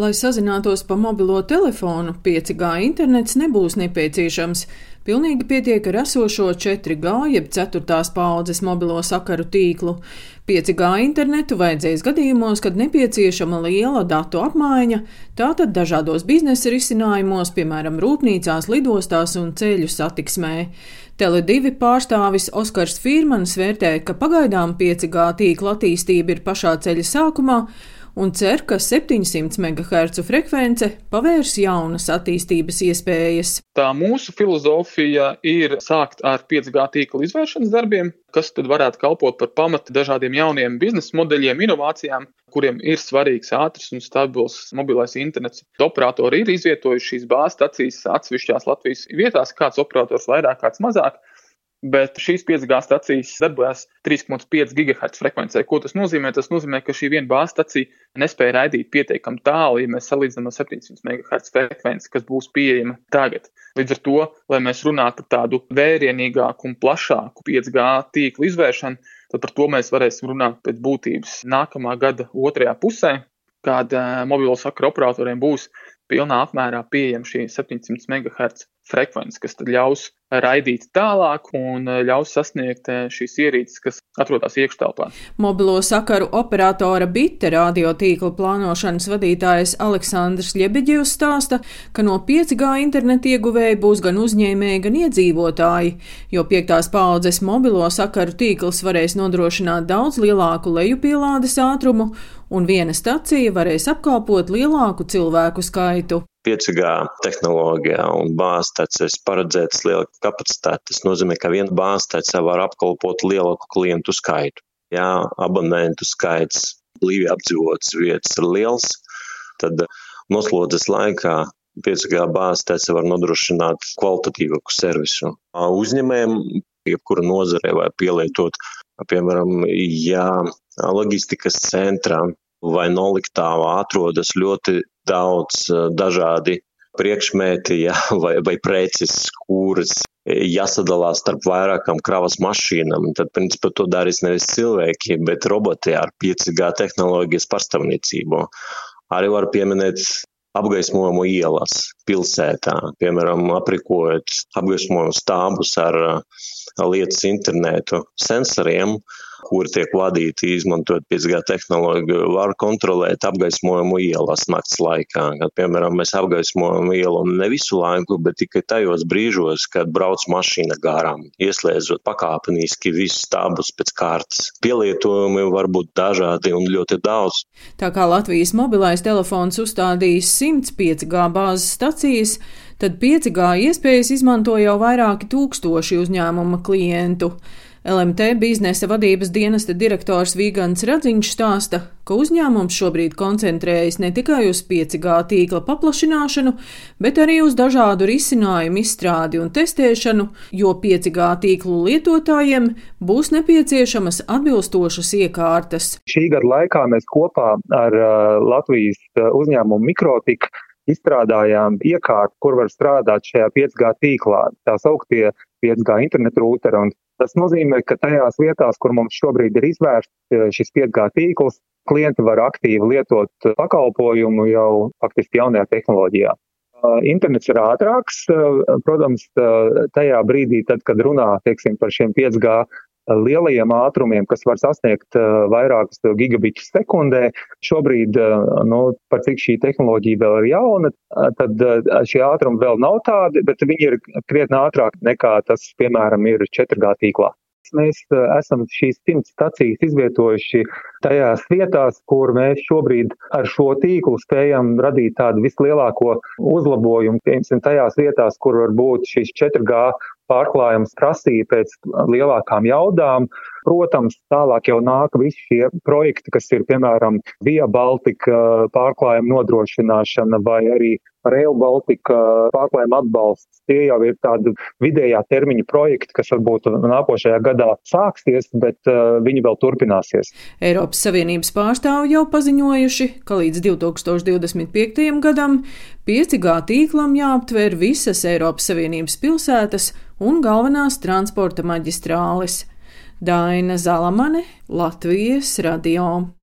Lai sazinātos pa mobilo telefonu, 5G internets nebūs nepieciešams. Pilnīgi pietiek ar esošo 4G jeb 4. paudzes mobilo sakaru tīklu. 5G internetu vajadzēs gadījumos, kad nepieciešama liela datu apmaiņa, tātad dažādos biznesa risinājumos, piemēram, rūpnīcās, lidostās un ceļu satiksmē. Tele2 pārstāvis Oskars Firmans vērtē, ka pagaidām 5G tīkla attīstība ir pašā ceļa sākumā un cer, ka 700 MHz frekvence pavērs jaunas attīstības iespējas. Tā mūsu filozofija ir sākt ar 5G tīkla izvēršanas darbiem, kas tad varētu kalpot par pamatu dažādiem jauniem biznesa modeļiem, inovācijām, kuriem ir svarīgs ātrs un stabils mobilais internets. Operatori ir izvietojuši šīs bāzes stacijas atsevišķās Latvijas vietās, kāds operators vairāk, kāds mazāk bet šīs 5G stacijas darbojas 3,5 GHz frekvencē. Ko tas nozīmē? Tas nozīmē, ka šī viena bāzes stacija nespēja raidīt pietiekami tālu, ja mēs salīdzinām ar 700 MHz frekvenci, kas būs pieejama tagad. Līdz ar to, lai mēs runātu par tādu vērienīgāku un plašāku 5G tīklu izvēršanu, tad par to mēs varēsim runāt pēc būtības nākamā gada otrajā pusē, kad uh, mobilo sakaru operatoriem būs pilnā apmērā pieejama šī 700 MHz frekvence, kas ļaus raidīt tālāk un eh, ļaus sasniegt eh, šīs ierīces, kas atrodas iekštelpā. Mobilo sakaru operatora Bite radiotīkla plānošanas vadītājs Aleksandrs Ļebeģevs stāsta, ka no 5G interneta ieguvēji būs gan uzņēmēji, gan iedzīvotāji, jo piektās paudzes mobilo sakaru tīkls varēs nodrošināt daudz lielāku lejupielādes ātrumu, un viena stacija varēs apkalpot lielāku cilvēku skaitu. 5G tehnoloģijā un bāztacis paredzētas liela kapacitāte. Tas nozīmē, ka viena bāztace var apkalpot lielāku klientu skaitu. Ja abonentu skaits blīvi apdzīvotas vietas ir liels, tad noslodzes laikā 5G bāztace var nodrošināt kvalitatīvāku servisu. Uzņēmējiem, jebkura nozare vai pielietot, piemēram, ja loģistikas centrā vai noliktavā atrodas ļoti daudz eh, dažādi priekšmeti ja, vai, vai preces, kuras jāsadalās starp vairākām kravas mašīnām. Tad, principā, to darīs nevis cilvēki, bet roboti ar 5G tehnoloģijas pastāvniecību. Arī var pieminēt apgaismojumu ielas pilsētā, piemēram, aprikojot apgaismojumu stābus ar lietas internetu sensoriem, kuri tiek vadīti izmantojot 5G tehnoloģiju, var kontrolēt apgaismojumu ielas nakts laikā. Kad, piemēram, mēs apgaismojam ielu ne visu laiku, bet tikai tajos brīžos, kad brauc mašīna garām, ieslēdzot pakāpeniski visus stābus pēc kārtas. Pielietojumi var būt dažādi un ļoti daudz. Tā kā Latvijas mobilais telefons uzstādījis 105 G bāzes stacijas, tad 5G iespējas izmanto jau vairāki tūkstoši uzņēmuma klientu. LMT biznesa vadības dienesta direktors Vigants Radziņš stāsta, ka uzņēmums šobrīd koncentrējas ne tikai uz 5G tīkla paplašināšanu, bet arī uz dažādu risinājumu izstrādi un testēšanu, jo 5G tīklu lietotājiem būs nepieciešamas atbilstošas iekārtas. Šī gada laikā mēs kopā ar uh, Latvijas uh, uzņēmumu Mikrotika izstrādājām iekārtu, kur var strādāt šajā 5G tīklā. Tā sauktie 5G internetu rūteri. Tas nozīmē, ka tajās vietās, kur mums šobrīd ir izvērsts eh, šis 5G tīkls, klienti var aktīvi lietot pakalpojumu jau faktiski jaunajā tehnoloģijā. Eh, internets ir ātrāks, eh, protams, tajā brīdī, tad, kad runā teiksim, par šiem 5G lielajiem ātrumiem, kas var sasniegt vairākus gigabitus sekundē. Šobrīd, nu, par cik šī tehnoloģija vēl ir jauna, tad šie ātrumi vēl nav tādi, bet viņi ir krietni ātrāki nekā tas, piemēram, ir 4G tīklā. Mēs esam šīs simts stacijas izvietojuši tajās vietās, kur mēs šobrīd ar šo tīklu spējam radīt tādu vislielāko uzlabojumu. Piemēram, tajās vietās, kur var būt šīs 4G pārklājums prasīja pēc lielākām jaudām. Protams, tālāk jau nāk visi šie projekti, kas ir piemēram Via Baltica pārklājuma nodrošināšana vai arī Rail Baltica pārklājuma atbalsts. Tie jau ir tādi vidējā termiņa projekti, kas varbūt nākošajā gadā sāksies, bet uh, viņi vēl turpināsies. Eiropas Savienības pārstāvji jau paziņojuši, ka līdz 2025. gadam 5G tīklam jāaptver visas Eiropas Savienības pilsētas un galvenās transporta maģistrāles. Daina Zalamane, Latvijas radio.